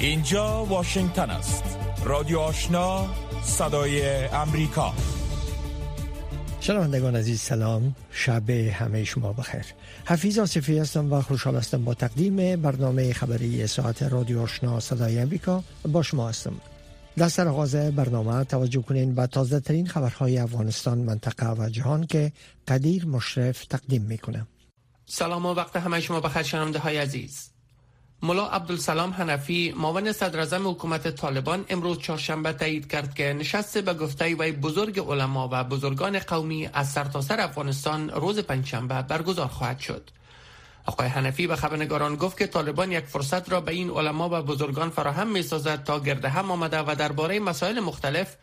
اینجا واشنگتن است. رادیو آشنا صدای امریکا. شنوندگان عزیز سلام. شب همه شما بخیر. حفیظ آصفی هستم و خوشحال هستم با تقدیم برنامه خبری ساعت رادیو آشنا صدای امریکا با شما هستم. در سر آغاز برنامه توجه کنین به تازه ترین خبرهای افغانستان منطقه و جهان که قدیر مشرف تقدیم می‌کنه. سلام و وقت همه شما بخیر شنونده های عزیز. ملا عبدالسلام حنفی معاون صدر حکومت طالبان امروز چهارشنبه تایید کرد که نشست به گفته وی بزرگ علما و بزرگان قومی از سرتاسر سر افغانستان روز پنجشنبه برگزار خواهد شد. آقای حنفی به خبرنگاران گفت که طالبان یک فرصت را به این علما و بزرگان فراهم می سازد تا گرد هم آمده و درباره مسائل مختلف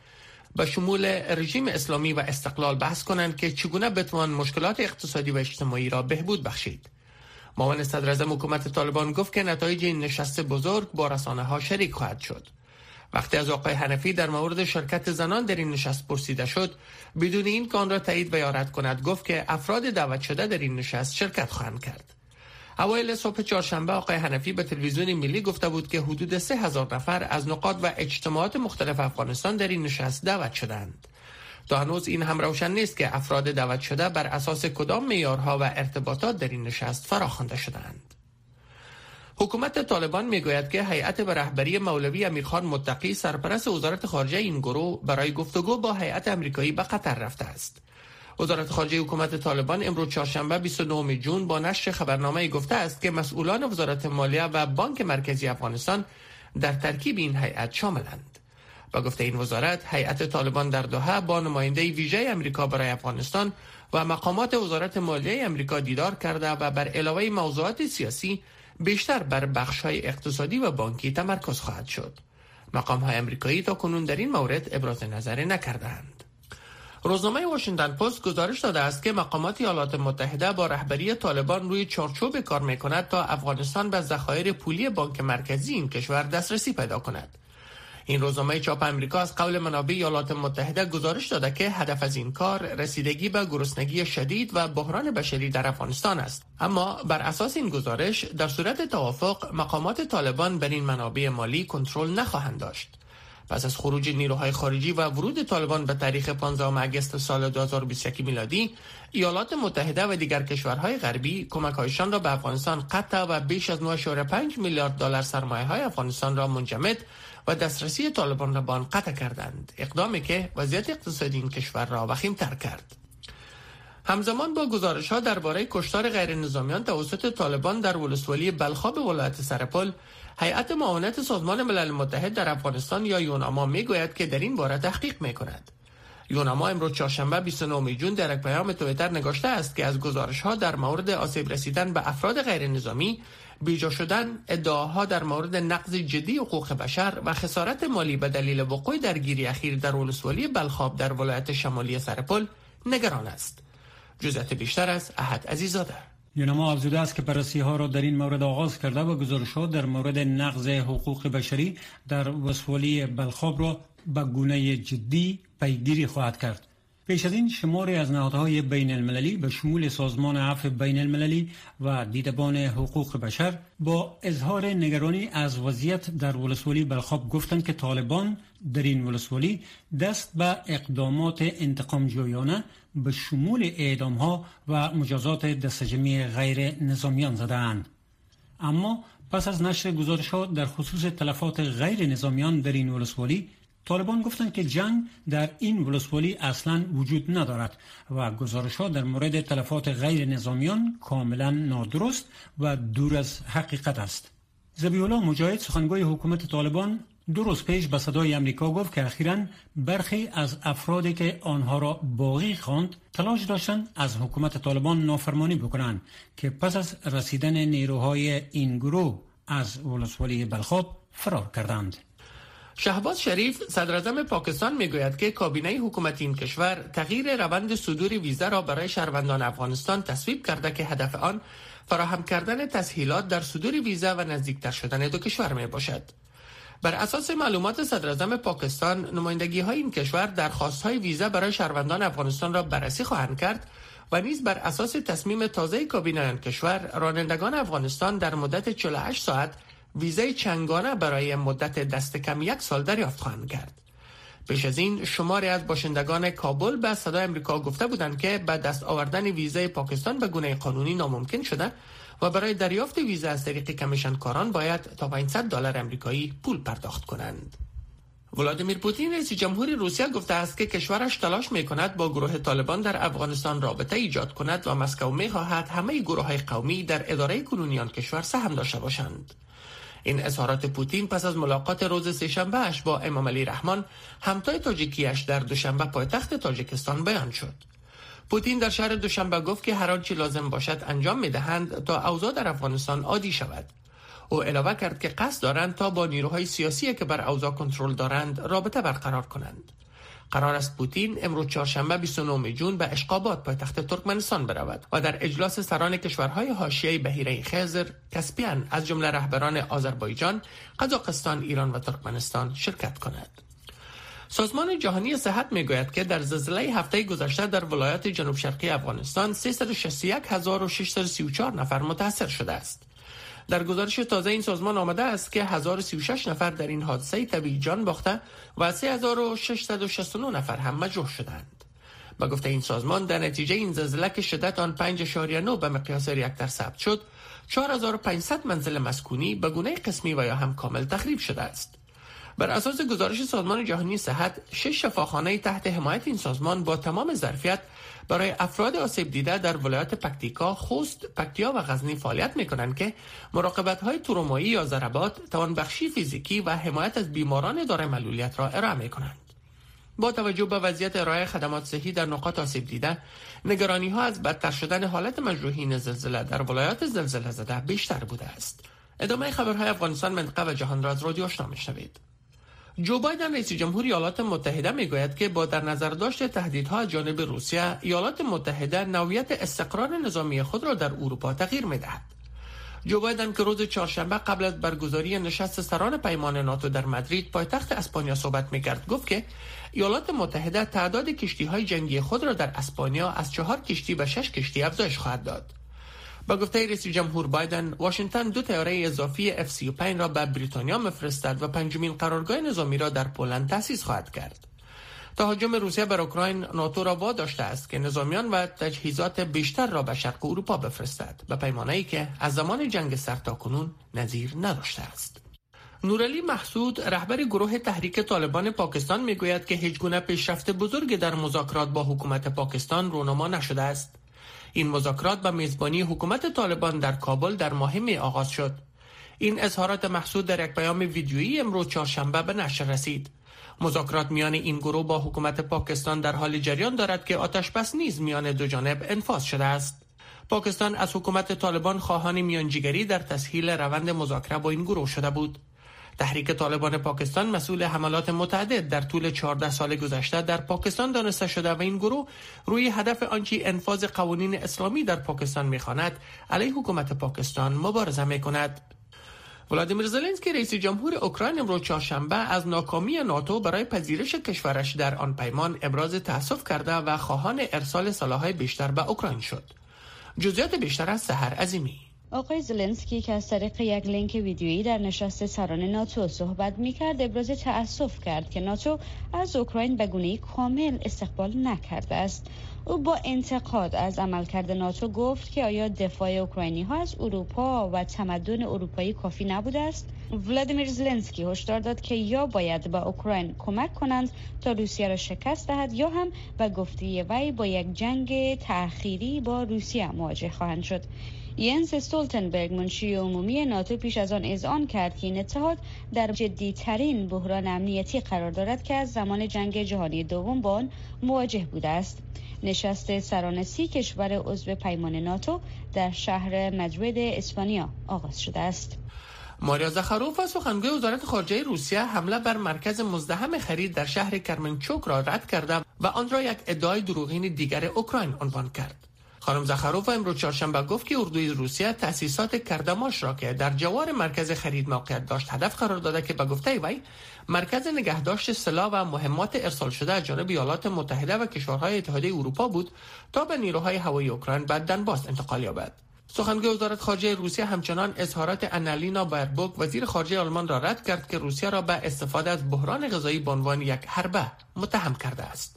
به شمول رژیم اسلامی و استقلال بحث کنند که چگونه بتوان مشکلات اقتصادی و اجتماعی را بهبود بخشید. معاون صدر حکومت طالبان گفت که نتایج این نشست بزرگ با رسانه ها شریک خواهد شد. وقتی از آقای حنفی در مورد شرکت زنان در این نشست پرسیده شد بدون این کان را تایید و یارد کند گفت که افراد دعوت شده در این نشست شرکت خواهند کرد اوایل صبح چهارشنبه آقای حنفی به تلویزیون ملی گفته بود که حدود سه هزار نفر از نقاط و اجتماعات مختلف افغانستان در این نشست دعوت شدند تا هنوز این هم روشن نیست که افراد دعوت شده بر اساس کدام معیارها و ارتباطات در این نشست فراخوانده شدند. حکومت طالبان می‌گوید که هیئت به رهبری مولوی امیرخان متقی سرپرست وزارت خارجه این گروه برای گفتگو با هیئت امریکایی به قطر رفته است. وزارت خارجه حکومت طالبان امروز چهارشنبه 29 جون با نشر خبرنامه گفته است که مسئولان وزارت مالیه و بانک مرکزی افغانستان در ترکیب این هیئت شاملند. با گفته این وزارت هیئت طالبان در دوحه با نماینده ویژه امریکا برای افغانستان و مقامات وزارت مالیه امریکا دیدار کرده و بر علاوه موضوعات سیاسی بیشتر بر بخش های اقتصادی و بانکی تمرکز خواهد شد. مقام های امریکایی تا کنون در این مورد ابراز نظر نکردند. روزنامه واشنگتن پست گزارش داده است که مقامات ایالات متحده با رهبری طالبان روی چارچوب کار می کند تا افغانستان به ذخایر پولی بانک مرکزی این کشور دسترسی پیدا کند. این روزنامه چاپ امریکا از قول منابع ایالات متحده گزارش داده که هدف از این کار رسیدگی به گرسنگی شدید و بحران بشری در افغانستان است. اما بر اساس این گزارش در صورت توافق مقامات طالبان بر این منابع مالی کنترل نخواهند داشت. پس از خروج نیروهای خارجی و ورود طالبان به تاریخ 15 اگست سال 2021 میلادی ایالات متحده و دیگر کشورهای غربی کمکهایشان را به افغانستان قطع و بیش از 9.5 میلیارد دلار سرمایه های افغانستان را منجمد و دسترسی طالبان را به آن قطع کردند اقدامی که وضعیت اقتصادی این کشور را تر کرد همزمان با گزارش ها درباره کشتار غیر نظامیان توسط طالبان در ولسوالی بلخاب ولایت سرپل هیئت معاونت سازمان ملل متحد در افغانستان یا یوناما می‌گوید که در این باره تحقیق می کند. یوناما امروز چهارشنبه 29 جون در یک پیام تویتر نگاشته است که از گزارش ها در مورد آسیب رسیدن به افراد غیر نظامی بیجا شدن ادعاها در مورد نقض جدی حقوق بشر و خسارت مالی به دلیل وقوع درگیری اخیر در ولسوالی بلخاب در ولایت شمالی سرپل نگران است. جزئیات بیشتر از احد عزیزاده. یونما افزوده است که بررسی ها را در این مورد آغاز کرده و گزارش ها در مورد نقض حقوق بشری در ولسوالی بلخاب را به گونه جدی پیگیری خواهد کرد. پیش از این شماری از نهادهای بین المللی به شمول سازمان عفو بین المللی و دیدبان حقوق بشر با اظهار نگرانی از وضعیت در ولسوالی بلخاب گفتند که طالبان در این ولسوالی دست به اقدامات انتقام جویانه به شمول اعدام ها و مجازات دستجمی غیر نظامیان زدند. اما پس از نشر گزارش ها در خصوص تلفات غیر نظامیان در این ولسوالی طالبان گفتند که جنگ در این ولسوالی اصلا وجود ندارد و گزارش ها در مورد تلفات غیر نظامیان کاملا نادرست و دور از حقیقت است. زبیولا مجاهد سخنگوی حکومت طالبان دو روز پیش به صدای امریکا گفت که اخیرا برخی از افرادی که آنها را باقی خواند تلاش داشتند از حکومت طالبان نافرمانی بکنند که پس از رسیدن نیروهای این گروه از ولسوالی بلخاب فرار کردند. شهباز شریف صدر پاکستان می‌گوید که کابینه حکومت این کشور تغییر روند صدور ویزا را برای شهروندان افغانستان تصویب کرده که هدف آن فراهم کردن تسهیلات در صدور ویزا و نزدیکتر شدن دو کشور می باشد. بر اساس معلومات صدر پاکستان نمایندگی های این کشور درخواست های ویزا برای شهروندان افغانستان را بررسی خواهند کرد و نیز بر اساس تصمیم تازه کابینه کشور رانندگان افغانستان در مدت 48 ساعت ویزای چنگانه برای مدت دست کم یک سال دریافت خواهند کرد. پیش از این شماری از باشندگان کابل به صدای امریکا گفته بودند که به دست آوردن ویزای پاکستان به گونه قانونی ناممکن شده و برای دریافت ویزا از طریق کمیشن کاران باید تا 500 دلار امریکایی پول پرداخت کنند. ولادیمیر پوتین رئیس جمهوری روسیه گفته است که کشورش تلاش می کند با گروه طالبان در افغانستان رابطه ایجاد کند و مسکو می خواهد همه گروه های قومی در اداره کنونی کشور سهم داشته باشند. این اظهارات پوتین پس از ملاقات روز سهشنبهش با امام علی رحمان همتای تاجیکیش در دوشنبه پایتخت تاجیکستان بیان شد. پوتین در شهر دوشنبه گفت که هر آنچه لازم باشد انجام می دهند تا اوضاع در افغانستان عادی شود. او علاوه کرد که قصد دارند تا با نیروهای سیاسی که بر اوضاع کنترل دارند رابطه برقرار کنند. قرار است پوتین امروز چهارشنبه 29 جون به اشقابات پایتخت ترکمنستان برود و در اجلاس سران کشورهای حاشیه بهیره خزر کسپیان از جمله رهبران آذربایجان، قزاقستان، ایران و ترکمنستان شرکت کند. سازمان جهانی صحت می‌گوید که در زلزله هفته گذشته در ولایات جنوب شرقی افغانستان 361634 نفر متاثر شده است. در گزارش تازه این سازمان آمده است که 1036 نفر در این حادثه طبیعی جان باخته و 3669 نفر هم مجروح شدند. با گفته این سازمان در نتیجه این زلزله که شدت آن 5.9 به مقیاس ریکتر ثبت شد 4500 منزل مسکونی به گونه قسمی و یا هم کامل تخریب شده است. بر اساس گزارش سازمان جهانی صحت شش شفاخانه تحت حمایت این سازمان با تمام ظرفیت برای افراد آسیب دیده در ولایات پکتیکا، خوست، پکتیا و غزنی فعالیت می کنند که مراقبت های ترومایی یا ضربات، توانبخشی فیزیکی و حمایت از بیماران دارای معلولیت را ارائه می کنند. با توجه به وضعیت ارائه خدمات صحی در نقاط آسیب دیده نگرانی ها از بدتر شدن حالت مجروحین زلزله در ولایات زلزله زده بیشتر بوده است ادامه خبرهای افغانستان منطقه و جهان را از رادیو آشنا میشنوید جو بایدن رئیس جمهوری ایالات متحده می‌گوید که با در نظر داشت تهدیدها از جانب روسیه ایالات متحده نوعیت استقرار نظامی خود را در اروپا تغییر می‌دهد. جو بایدن که روز چهارشنبه قبل از برگزاری نشست سران پیمان ناتو در مدرید پایتخت اسپانیا صحبت می‌کرد گفت که ایالات متحده تعداد کشتی های جنگی خود را در اسپانیا از چهار کشتی به شش کشتی افزایش خواهد داد. با گفته رئیس جمهور بایدن واشنگتن دو تیاره اضافی F-35 را به بریتانیا مفرستد و پنجمین قرارگاه نظامی را در پولند تأسیس خواهد کرد. تهاجم روسیه بر اوکراین ناتو را واداشته است که نظامیان و تجهیزات بیشتر را به شرق اروپا بفرستد به پیمانه که از زمان جنگ سرد کنون نظیر نداشته است. نورعلی محسود رهبر گروه تحریک طالبان پاکستان می‌گوید که هیچ گونه پیشرفت بزرگی در مذاکرات با حکومت پاکستان رونما نشده است. این مذاکرات به میزبانی حکومت طالبان در کابل در ماه می آغاز شد. این اظهارات محسود در یک پیام ویدیویی امروز چهارشنبه به نشر رسید. مذاکرات میان این گروه با حکومت پاکستان در حال جریان دارد که آتش بس نیز میان دو جانب انفاذ شده است. پاکستان از حکومت طالبان خواهان میانجیگری در تسهیل روند مذاکره با این گروه شده بود. تحریک طالبان پاکستان مسئول حملات متعدد در طول 14 سال گذشته در پاکستان دانسته شده و این گروه روی هدف آنچه انفاذ قوانین اسلامی در پاکستان می‌خواند علیه حکومت پاکستان مبارزه می کند. ولادیمیر زلنسکی رئیس جمهور اوکراین امروز چهارشنبه از ناکامی ناتو برای پذیرش کشورش در آن پیمان ابراز تاسف کرده و خواهان ارسال سلاحهای بیشتر به اوکراین شد. جزئیات بیشتر از سحر عظیمی آقای زلنسکی که از طریق یک لینک ویدیویی در نشست سران ناتو صحبت می کرد ابراز تأسف کرد که ناتو از اوکراین به گونه کامل استقبال نکرده است. او با انتقاد از عملکرد ناتو گفت که آیا دفاع اوکراینی ها از اروپا و تمدن اروپایی کافی نبوده است؟ ولادیمیر زلنسکی هشدار داد که یا باید به اوکراین کمک کنند تا روسیه را شکست دهد یا هم به گفته وی با یک جنگ تأخیری با روسیه مواجه خواهند شد. ینس استولتنبرگ منشی عمومی ناتو پیش از آن اذعان کرد که این اتحاد در جدیترین بحران امنیتی قرار دارد که از زمان جنگ جهانی دوم با آن مواجه بوده است. نشست سران سی کشور عضو پیمان ناتو در شهر مدرید اسپانیا آغاز شده است. ماریا زخاروف سخنگوی وزارت خارجه روسیه حمله بر مرکز مزدحم خرید در شهر کرمنچوک را رد کرده و آن را یک ادعای دروغین دیگر اوکراین عنوان کرد. خانم زخروف امروز چهارشنبه گفت که اردوی روسیه تأسیسات کردماش را که در جوار مرکز خرید موقعیت داشت هدف قرار داده که به گفته وی مرکز نگهداشت سلاح و مهمات ارسال شده از جانب ایالات متحده و کشورهای اتحادیه اروپا بود تا به نیروهای هوایی اوکراین به دنباس انتقال یابد. سخنگوی وزارت خارجه روسیه همچنان اظهارات انالینا بربوک وزیر خارجه آلمان را رد کرد که روسیه را به استفاده از بحران غذایی به عنوان یک حربه متهم کرده است.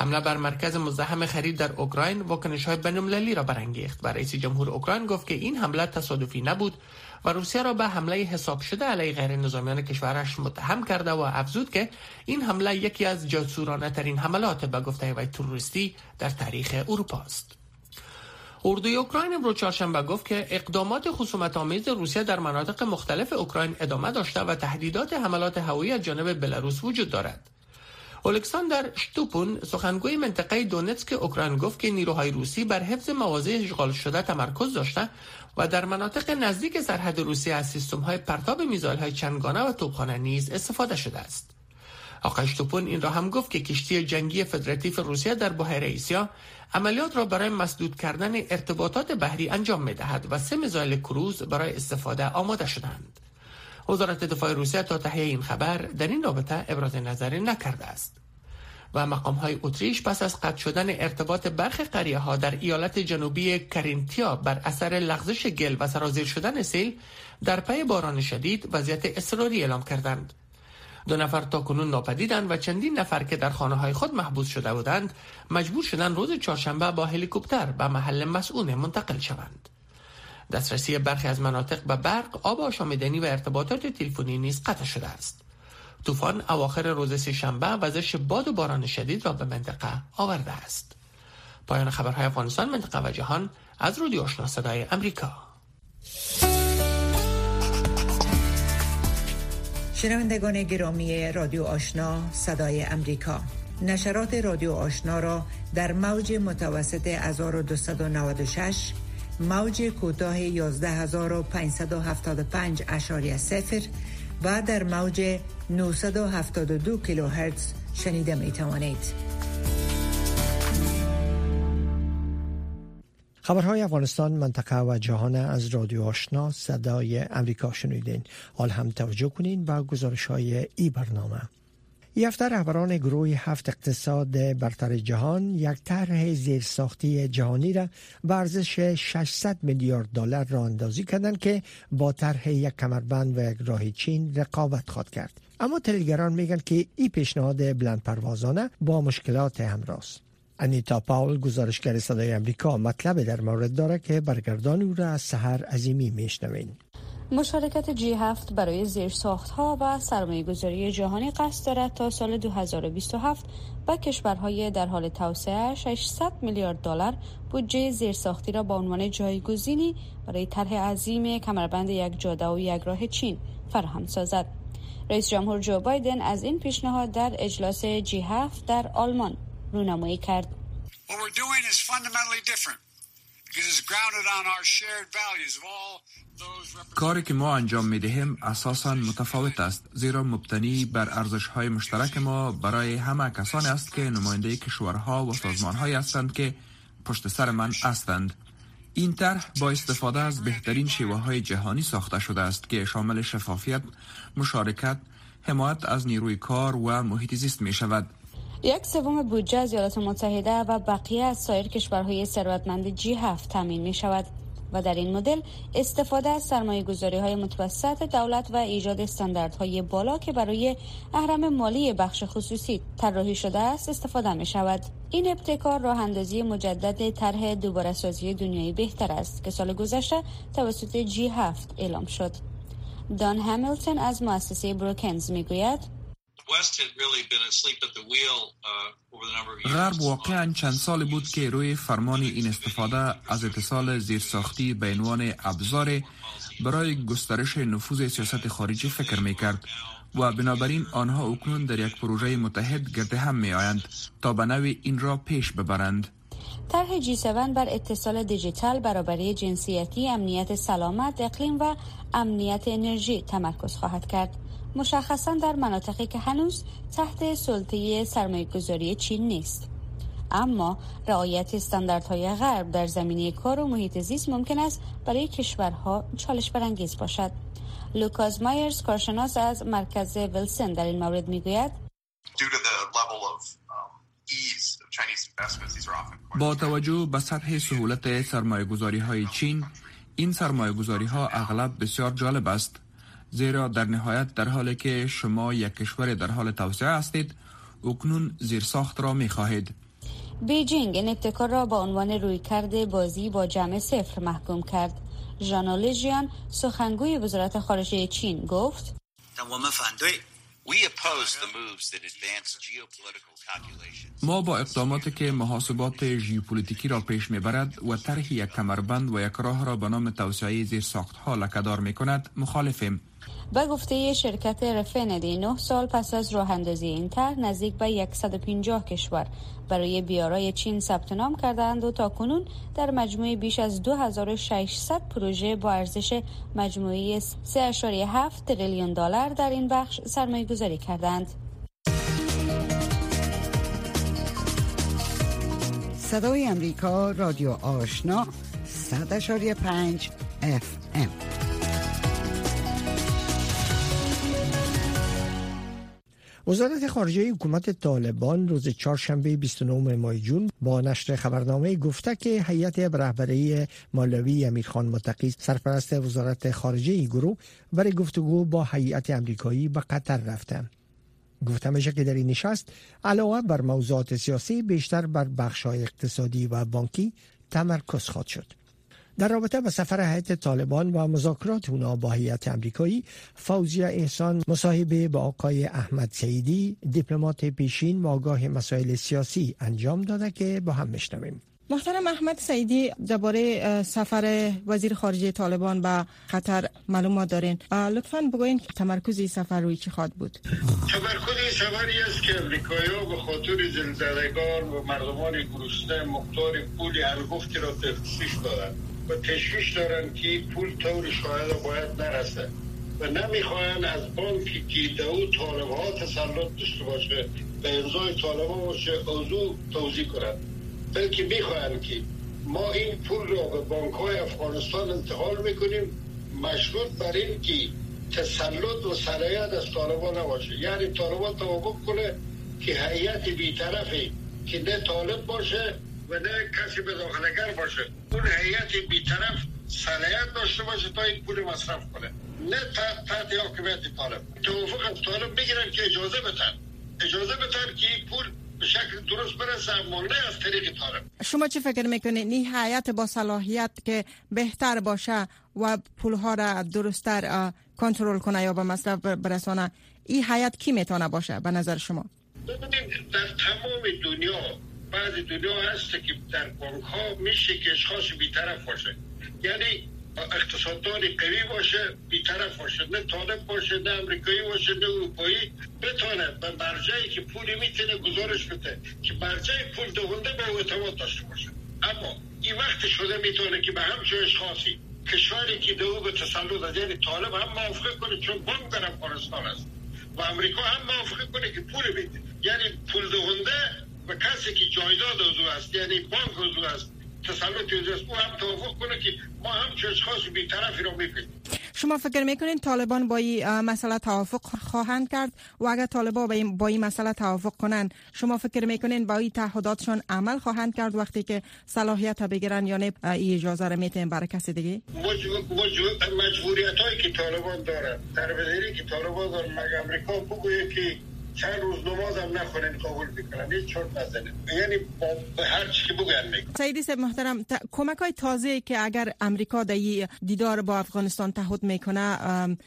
حمله بر مرکز مزاحم خرید در اوکراین واکنش های بین‌المللی را برانگیخت و رئیس جمهور اوکراین گفت که این حمله تصادفی نبود و روسیه را به حمله حساب شده علیه غیر نظامیان کشورش متهم کرده و افزود که این حمله یکی از جاسورانه ترین حملات به گفته و تروریستی در تاریخ اروپا است. اردوی اوکراین امروز چهارشنبه گفت که اقدامات خصومت آمیز روسیه در مناطق مختلف اوکراین ادامه داشته و تهدیدات حملات هوایی از جانب بلاروس وجود دارد. الکساندر شتوپون سخنگوی منطقه دونتسک اوکراین گفت که نیروهای روسی بر حفظ مواضع اشغال شده تمرکز داشته و در مناطق نزدیک سرحد روسیه از سیستم های پرتاب میزایل های چندگانه و توپخانه نیز استفاده شده است. آقای شتوپون این را هم گفت که کشتی جنگی فدراتیو روسیه در بحیره سیاه عملیات را برای مسدود کردن ارتباطات بحری انجام می دهد و سه میزایل کروز برای استفاده آماده شدند. وزارت دفاع روسیه تا تهیه این خبر در این رابطه ابراز نظری نکرده است. و مقام های اتریش پس از قطع شدن ارتباط برخی قریه ها در ایالت جنوبی کرینتیا بر اثر لغزش گل و سرازیر شدن سیل در پی باران شدید وضعیت اضطراری اعلام کردند. دو نفر تا کنون ناپدیدند و چندین نفر که در خانه های خود محبوس شده بودند مجبور شدند روز چهارشنبه با هلیکوپتر به محل مسئول منتقل شوند. دسترسی برخی از مناطق به برق آب آشامیدنی و ارتباطات تلفنی نیز قطع شده است. طوفان اواخر روز شنبه وزش باد و باران شدید را به منطقه آورده است. پایان خبرهای افغانستان منطقه و جهان از رودی آشنا صدای امریکا. شنوندگان گرامی رادیو آشنا صدای امریکا نشرات رادیو آشنا را در موج متوسط 1296 موج کوتاه 11575 اشاری صفر و در موج 972 کیلوهرتز شنیده می توانید. خبرهای افغانستان منطقه و جهان از رادیو آشنا صدای امریکا شنیدین حال هم توجه کنین با گزارش های ای برنامه یفتر رهبران گروه هفت اقتصاد برتر جهان یک طرح زیرساختی جهانی را به ارزش 600 میلیارد دلار را اندازی کردند که با طرح یک کمربند و یک راه چین رقابت خواهد کرد. اما تلگران میگن که این پیشنهاد بلند پروازانه با مشکلات همراه است انیتا پاول گزارشگر صدای امریکا مطلب در مورد داره که برگردان او را از سحر عظیمی میشنوین. مشارکت جی هفت برای زیرساخت ها و سرمایه گذاری جهانی قصد دارد تا سال 2027 با کشورهای در حال توسعه 600 میلیارد دلار بودجه زیرساختی را با عنوان جایگزینی برای طرح عظیم کمربند یک جاده و یک راه چین فراهم سازد. رئیس جمهور جو بایدن از این پیشنهاد در اجلاس جی هفت در آلمان رونمایی کرد. کاری که ما انجام می دهیم اساسا متفاوت است زیرا مبتنی بر ارزش های مشترک ما برای همه کسانی است که نماینده کشورها و سازمان های هستند که پشت سر من هستند این طرح با استفاده از بهترین شیوه های جهانی ساخته شده است که شامل شفافیت، مشارکت، حمایت از نیروی کار و محیط زیست می شود. یک سوم بودجه از ایالات متحده و بقیه از سایر کشورهای ثروتمند جی هفت تامین می شود و در این مدل استفاده از سرمایه گذاری های متوسط دولت و ایجاد استانداردهای بالا که برای اهرم مالی بخش خصوصی طراحی شده است استفاده می شود. این ابتکار راه اندازی مجدد طرح دوباره سازی دنیایی بهتر است که سال گذشته توسط جی هفت اعلام شد. دان همیلتون از مؤسسه بروکنز می گوید غرب واقعا چند سال بود که روی فرمان این استفاده از اتصال زیرساختی به عنوان ابزار برای گسترش نفوذ سیاست خارجی فکر می کرد و بنابراین آنها اکنون در یک پروژه متحد گرد هم می آیند تا به نوی این را پیش ببرند. طرح جی 7 بر اتصال دیجیتال برابری جنسیتی، امنیت سلامت، اقلیم و امنیت انرژی تمرکز خواهد کرد. مشخصا در مناطقی که هنوز تحت سلطه سرمایه‌گذاری چین نیست. اما رعایت استانداردهای غرب در زمینه کار و محیط زیست ممکن است برای کشورها چالش برانگیز باشد. لوکاس مایرز کارشناس از مرکز ویلسن در این مورد می‌گوید با توجه به سطح سهولت سرمایه گذاری های چین این سرمایه گذاری ها اغلب بسیار جالب است. زیرا در نهایت در حالی که شما یک کشور در حال توسعه هستید اکنون زیرساخت را می خواهید بیجینگ این ابتکار را با عنوان رویکرد بازی با جمع صفر محکوم کرد. ژانالژیان سخنگوی وزارت خارجه چین گفت ما با اقداماتی که محاسبات ژئوپلیتیکی را پیش می‌برد و طرح یک کمربند و یک راه را به نام توسعه زیر ساخت ها لکدار می کند مخالفیم. به گفته شرکت رفندی 9 سال پس از راه اندازی این طرح نزدیک به 150 کشور برای بیارای چین ثبت نام کردند و تا کنون در مجموع بیش از 2600 پروژه با ارزش مجموعی 3.7 تریلیون دلار در این بخش سرمایه گذاری کردند. صدای امریکا رادیو آشنا 100.5 FM وزارت خارجه حکومت طالبان روز چهارشنبه 29 ماه جون با نشر خبرنامه گفته که هیئت رهبری مالوی امیرخان متقی سرپرست وزارت خارجه گروه برای گفتگو با هیئت امریکایی به قطر رفته. گفته میشه که در این نشست علاوه بر موضوعات سیاسی بیشتر بر بخش‌های اقتصادی و بانکی تمرکز خواهد شد. در رابطه با سفر هیئت طالبان و مذاکرات اونا با هیئت امریکایی فوزیا احسان مصاحبه با آقای احمد سیدی دیپلمات پیشین و آگاه مسائل سیاسی انجام داده که با هم میشنویم محترم احمد سعیدی درباره سفر وزیر خارجه طالبان به قطر معلومات دارین. لطفا بگوین تمرکز این سفر روی چی خواد بود؟ تمرکز سفری است که امریکایی به خاطر زلزلگان و مردمان گرسنه مقدار پول انگفتی را تخصیص دادند و تشویش دارن که پول طور شاید باید نرسه. و نمی‌خواین از بانکی که دو طالب ها تسلط داشته باشه به امضای طالب ها باشه اوضوع توضیح کنند. بلکه می‌خواین که ما این پول را به بانک های افغانستان انتقال می‌کنیم مشروط بر این که تسلط و صلاحیت از طالبان نباشه. یعنی طالبان توافق کنه که هیئت بیطرفی که نه طالب باشه و نه کسی به داخلگر باشه. اون هیئت بیطرف صلاحیت داشته باشه تا این پول مصرف کنه. نه تحت حاکمیت طالب. توافق از طالب بگیرن که اجازه بتن اجازه بتن که این پول به شکل درست برسه اما نه از طریق طالب. شما چی فکر می‌کنید این هیئت با صلاحیت که بهتر باشه و پولها را درستتر کنترل کنه یا به مصرف برسانه این هیئت کی می‌تونه باشه به نظر شما؟ در تمام دنیا بعض دنیا هست که در بانک ها میشه که اشخاص بیطرف باشه. یعنی اقتصاددار قوی باشه بیطرف باشه. نه طالب باشه نه امریکایی باشه نه اروپایی. بتونه به مرجعی که پولی می‌تونه گزارش بده که مرجع پول دهنده با اعتماد داشته باشه. اما این وقت شده می‌تونه که به همچون اشخاصی کشوری که دو به تسلط از یعنی طالب هم موافقه کنه چون بانک در افغانستان است. و امریکا هم موافقه کنه که پول بده. یعنی پول دهنده و کسی که جایداد عضو است یعنی بانک عضو است تسلط او هم توافق کنه که ما هم اشخاص بیطرفی رو میپیدیم شما فکر می‌کنین طالبان با این مسئله توافق خواهند کرد؟ و اگر طالبان با این مسئله توافق کنند شما فکر می‌کنین با این تعهداتشون عمل خواهند کرد وقتی که صلاحیت بگیرن یا نه؟ این اجازه رو میتین برای کسی دیگه؟ مجبوریت هایی که طالبان دارن در که طالبان دارن مگه امریکا بگویه که چند روز نماز هم نخونن قبول می‌کنن هیچ چرت نزنه یعنی با هر چی که بگن میگن سیدی صاحب محترم کمک های تازه که اگر امریکا در دیدار با افغانستان تعهد می‌کنه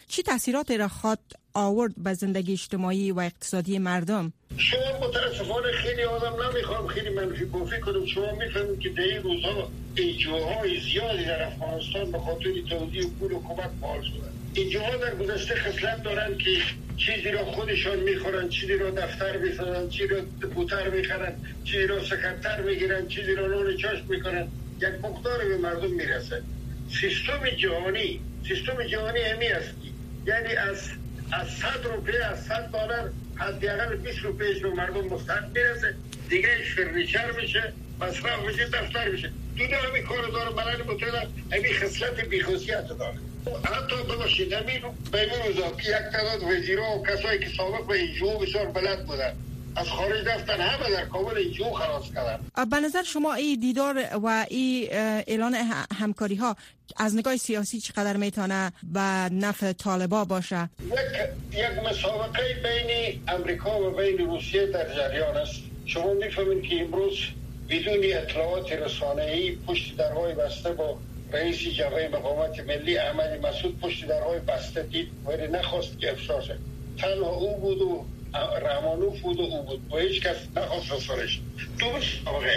چی تاثیرات را خواد آورد به زندگی اجتماعی و اقتصادی مردم؟ شما متاسفانه خیلی آدم نمی‌خوام خیلی منفی گفته کنم. شما می‌فهمید که در این روزها ایجوهای زیادی در افغانستان به خاطر توضیح پول و کمک فعال شدن اینجاها در گذشته خصلت دارن که چیزی را خودشان می‌خورن چیزی را دفتر می‌سازن چیزی را بوتر می‌خرن چیزی را سکتر می‌گیرن چیزی را نون چاشت می‌کنن. یک مقدار به مردم می‌رسه. سیستم جهانی سیستم جهانی همی است یعنی از از 100 روپیه از 100 دلار حداقل 20 روپیه به مردم مستحق می‌رسه. دیگه فرنیچر میشه مصرف میشه دفتر میشه. دو همین کار داره برای متعدد. همین خصلت بیخوصیت داره. حتی بباشید همین به این روزا. که یک تعداد وزیرا و کسایی که سابق به اینجا بسیار بلد بودن. از خارج رفتن همه در کابل اینجو خلاص کردن. به نظر شما این دیدار و این اعلان همکاری ها از نگاه سیاسی چقدر می‌تونه به نفع طالبا باشه؟ یک, یک مسابقه بین امریکا و بین روسیه در جریان است. شما می‌فهمید که امروز بدون اطلاعات رسانه ای پشت درهای بسته با رئیس جبهه مقاومت ملی احمد مسعود پشت درهای بسته دید ولی نخواست که افشاشه تنها او بود و رحمانوف بود و او بود. و هیچ کس نخواست رسانش دوست آقای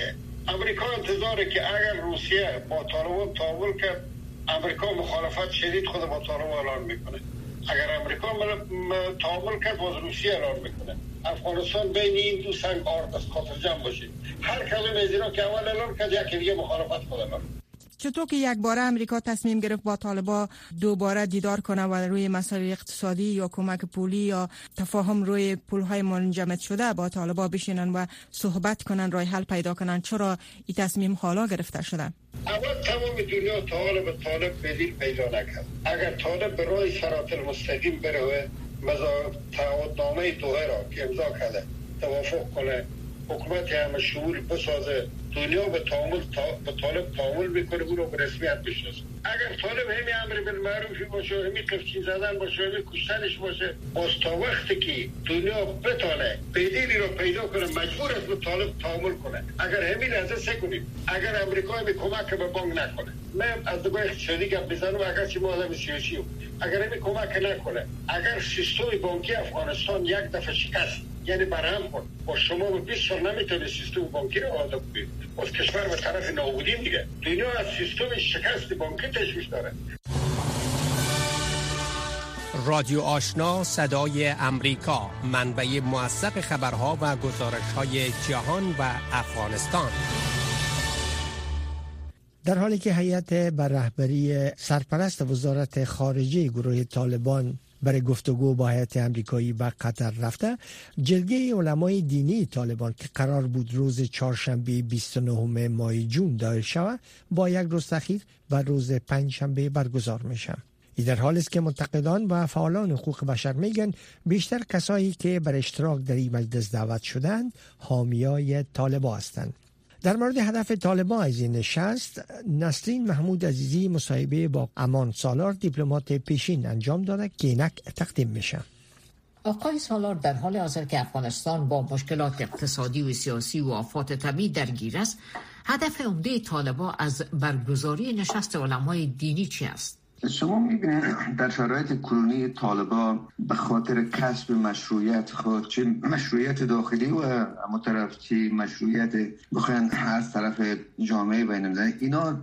امریکا انتظاره که اگر روسیه با طالبان تعامل کرد امریکا مخالفت شدید خود با طالبان اعلان می‌کنه. اگر امریکا تعامل کرد باز روسیه اعلان می‌کنه. افغانستان بین این دو سنگ آرد است. خاطر جمع باشید. هر کلمه از که اول اعلان کرد یکی دیگه مخالفت خود اعلان چطور که یک بار امریکا تصمیم گرفت با طالبا دوباره دیدار کنه و روی مسائل اقتصادی یا کمک پولی یا تفاهم روی پولهای منجمد شده با طالبا بشینن و صحبت کنن رای حل پیدا کنن چرا این تصمیم حالا گرفته شده؟ اول تمام دنیا طالب به طالب بدیل پیدا نکرد. اگر طالب به رای سرات المستقیم بره مزا تعهدنامه دوه را که امضا کرده توافق کنه حکومت شمول بسازه دنیا به تعامل به طالب تعامل می‌کنه او رو به رسمیت بشناسه اگر طالب همی امر بالمعروفی باشه همی قفچین زدن باشه همی کشتنش باشه باز تا وقتی که دنیا بتانه بدیلی رو پیدا کنه مجبور است به طالب تعامل کنه. اگر همی لحظه سه کنیم اگر امریکا همی کمک به بانک نکنه. من از نگاه اقتصادی گپ بزنم اگر چی ما آدم سیاسی اگر همی کمک نکنه اگر سیستم بانکی افغانستان یک دفعه شکست یعنی برهم کن با شما به 20 سال نمی‌تونه سیستم بانکی رو آزاد کنید از کشور به طرف نابودی میگه دنیا از سیستم شکست بانکی تشویش داره. رادیو آشنا صدای امریکا. منبع موثق خبرها و گزارش های جهان و افغانستان. در حالی که هیئت بر رهبری سرپرست وزارت خارجه گروه طالبان برای گفتگو با هیئت امریکایی به قطر رفته. جلگه علمای دینی طالبان که قرار بود روز چهارشنبه 29 ماه جون دایر شود با یک روز تاخیر و روز پنجشنبه برگزار میشه. ای در حال است که منتقدان و فعالان حقوق بشر میگن بیشتر کسایی که بر اشتراک در این مجلس دعوت شدند حامیای طالبا هستند. در مورد هدف طالبان از این نشست نسرین محمود عزیزی مصاحبه با امان سالار دیپلمات پیشین انجام داده که اینک تقدیم میشه. آقای سالار در حال حاضر که افغانستان با مشکلات اقتصادی و سیاسی و آفات طبیعی درگیر است هدف عمده طالبا از برگزاری نشست علمای دینی چی است؟ شما می‌بینید در شرایط کنونی طالبا به خاطر کسب مشروعیت خود چه مشروعیت داخلی و اما طرف چه مشروعیت بخواین از طرف جامعه بین اینا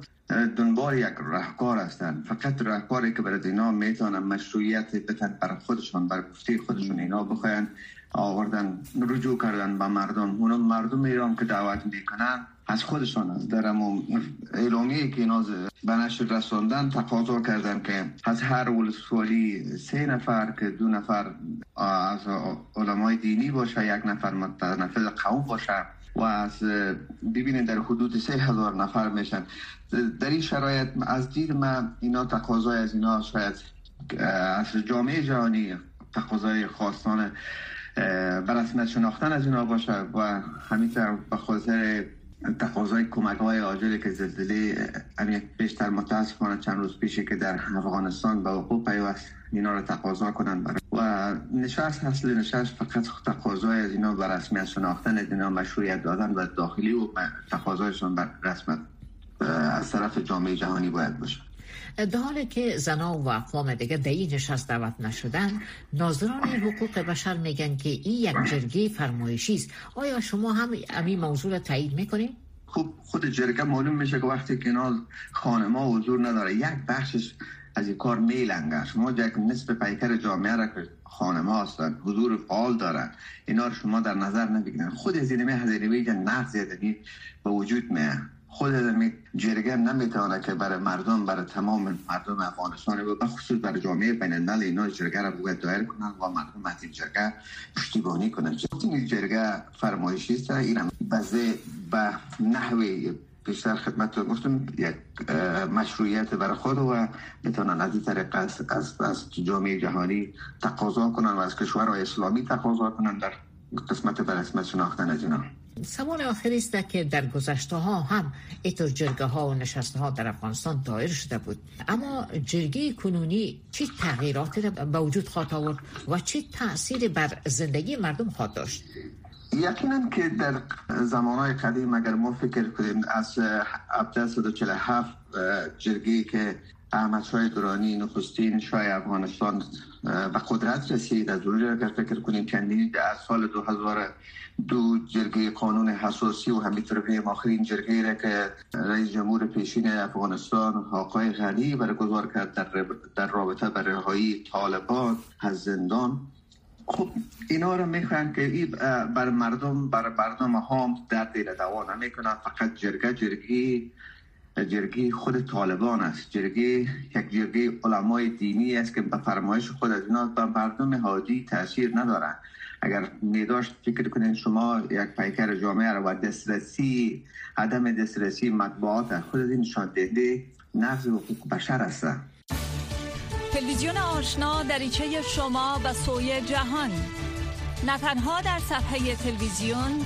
دنبال یک رهکار هستند فقط رهکاری که برای اینا می‌تونن مشروعیت بتن بر خودشان بر گفته خودشون اینا بخواین. آوردن رجوع کردن به مردم. اونو مردم ایران که دعوت می‌کنن از خودشان از در اعلامی که اینا به نشر رساندن تقاضا کردن که از هر ولسوالی سه نفر که دو نفر از علمای دینی باشه یک نفر متنفذ قوم باشه و از ببینید در حدود سه هزار نفر میشن. در این شرایط از دید من اینا تقاضای از اینا شاید از جامعه جهانی تقاضای خواستان برسمت شناختن از اینا باشه و همینطور به خاطر تقاضای کمک های آجلی که زلزله بیشتر متاسفانه چند روز پیشه که در افغانستان به حقوق پیوست اینا رو تقاضا کنن برای و نشست اصل نشست فقط تقاضای از اینا بر رسمیت شناختن اینا مشروعیت دادن و داخلی و تقاضایشون بر رسمیت از طرف جامعه جهانی باید باشه. در که زنا و اقوام دیگه در این نشست دعوت نشدن ناظران حقوق بشر میگن که این یک جرگه فرمایشی است آیا شما هم امی موضوع را تایید می‌کنید خب خود جرگه معلوم میشه که وقتی که خانما حضور نداره یک بخشش از این کار میلنگه شما یک نصف پیکر جامعه را که خانما هستن حضور فعال دارن اینا رو شما در نظر نبگیرن خود از این هزینه نقض به وجود میه خود جرگه نمی‌تونه که برای مردم برای تمام مردم افغانستان و بخصوص برای جامعه بین الملل اینا جرگه را باید دایر کنن و مردم از این جرگه پشتیبانی کنن این جرگه فرمایشی است این بزه به نحوه بیشتر خدمت گفتم یک مشروعیت برای خود و بتونن از این طریق از, از, جامعه جهانی تقاضا کنن و از کشورهای اسلامی تقاضا کنن در قسمت به رسمت شناختن از اینا. سوال آخری است که در گذشته ها هم ایتو جرگه ها و نشسته ها در افغانستان دایر شده بود. اما جرگه کنونی چی تغییرات به وجود خواهد آورد و چی تاثیر بر زندگی مردم خواهد داشت؟ یقینا که در زمانهای قدیم اگر ما فکر کنیم از 1747 جرگی که احمد شای درانی نخستین شای افغانستان به قدرت رسید. از اونجا اگر فکر کنیم چندین در سال 2002 جرگه قانون حساسی و همینطور آخرین جرگه را که رئیس جمهور پیشین افغانستان آقای غنی برگزار کرد در, در رابطه بر رهایی طالبان از زندان. خب اینا رو می‌خوان که بر مردم بر مردم هم درد را دوا نمی‌کنن فقط جرگه جرگی جرگی خود طالبان است. جرگی یک جرگی علمای دینی است که به فرمایش خود از اینا به مردم حاجی تاثیر ندارن اگر نیداشت فکر کنید شما یک پیکر جامعه رو و دسترسی عدم دسترسی مطبوعات خود از این نشان دهنده نقض حقوق بشر است. تلویزیون آشنا دریچه شما به سوی جهان. نه تنها در صفحه تلویزیون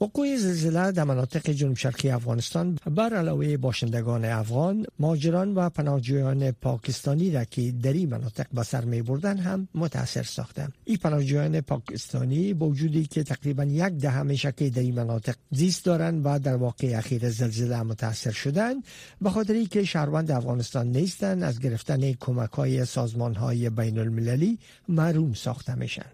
وقوع زلزله در مناطق جنوب شرقی افغانستان بر علاوه باشندگان افغان ماجران و پناهجویان پاکستانی را که در این مناطق به سر می هم متاثر ساخته. این پناهجویان پاکستانی با وجودی که تقریبا یک دهم میشه که در این مناطق زیست دارند و در واقع اخیر زلزله متاثر شدن به خاطری که شهروند افغانستان نیستند از گرفتن کمک های سازمان های بین محروم ساخته میشن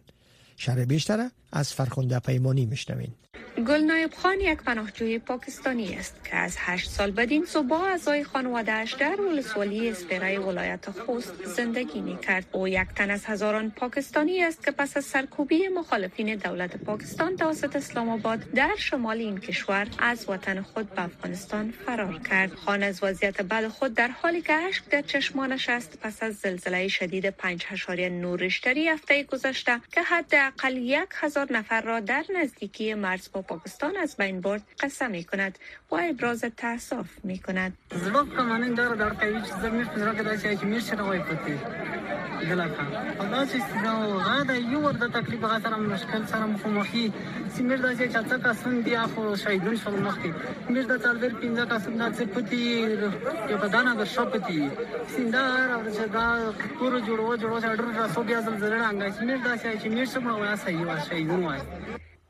شرح بیشتره؟ از فرخنده پیمانی میشنوین گلنایب خان یک پناهجوی پاکستانی است که از هشت سال بدین با اعضای خانوادهش در ولسوالی اسپیرای ولایت خوست زندگی می کرد. او یک تن از هزاران پاکستانی است که پس از سرکوبی مخالفین دولت پاکستان توسط اسلام آباد در شمال این کشور از وطن خود به افغانستان فرار کرد. خان از وضعیت بد خود در حالی که اشک در چشمانش است پس از زلزله شدید 5.9 ریشتری هفته گذشته که حداقل یک هزار نفر را در نزدیکی مرز با پاکستان از بین برد قسم می کند و ابراز تاسف می کند دا چې دا د یو ور د تکلیف غا سره مشکل سره مخامخي سیمیر د چې چاته کسان دی اخو شهیدون شول مخکې میر د تلبر پینځه کسان د څه پتی؟ یو په دانا د شپتی سیندا را چې دا کور جوړو جوړو چې ډر راسو بیا زلزلہ انګای سیمیر دا چې میر سم وای صحیح شهیدون وای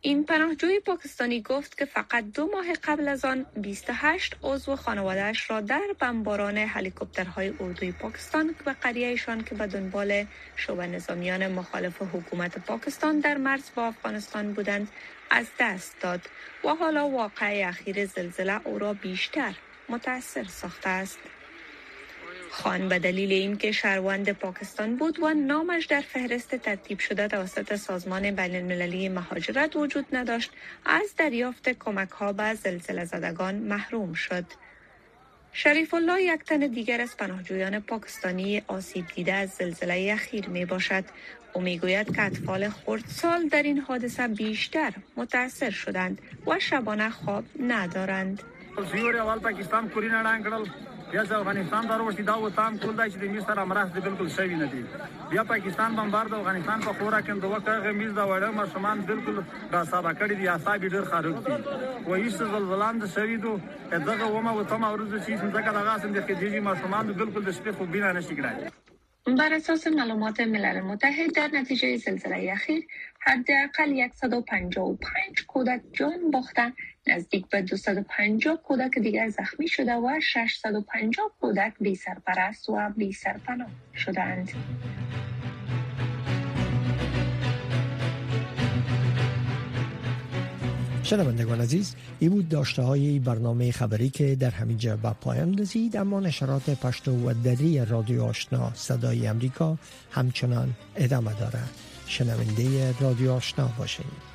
این پناهجوی پاکستانی گفت که فقط دو ماه قبل از آن 28 عضو خانوادهش را در بمباران هلیکوپترهای اردوی پاکستان به قریهشان که به دنبال شعبه نظامیان مخالف حکومت پاکستان در مرز با افغانستان بودند از دست داد و حالا واقع اخیر زلزله او را بیشتر متاثر ساخته است. خان به دلیل اینکه شهروند پاکستان بود و نامش در فهرست ترتیب شده توسط سازمان بین المللی مهاجرت وجود نداشت از دریافت کمک ها به زلزله زدگان محروم شد. شریف الله یک تن دیگر از پناهجویان پاکستانی آسیب دیده از زلزله اخیر می باشد. او می گوید که اطفال خردسال در این حادثه بیشتر متاثر شدند و شبانه خواب ندارند. بیا چې افغانستان ته وروستي دا و تام ټول دی چې د سره مرسته بالکل شوی نه دي بیا پاکستان بمبار د افغانستان په خورا کې د وکړه میز دا وړه مشمان بالکل دا ساده کړی دي اصحاب ډیر خارج دي و هیڅ زلزلان د شوی دو دغه ومه و تم اورز چې څنګه دغه اسن د خدیجی مشمان بالکل د شپې خو بنا نشي کړای بر اساس معلومات ملل متحد در نتیجه زلزله اخیر حداقل 155 کودک جان باختن نزدیک به 250 کودک دیگر زخمی شده و 650 کودک بی سرپرست و بی سرپناه شدند. شنوندگان عزیز این بود داشته های برنامه خبری که در همینجا به پایان رسید اما نشرات پشتو و دری رادیو آشنا صدای امریکا همچنان ادامه دارد شنونده رادیو آشنا باشید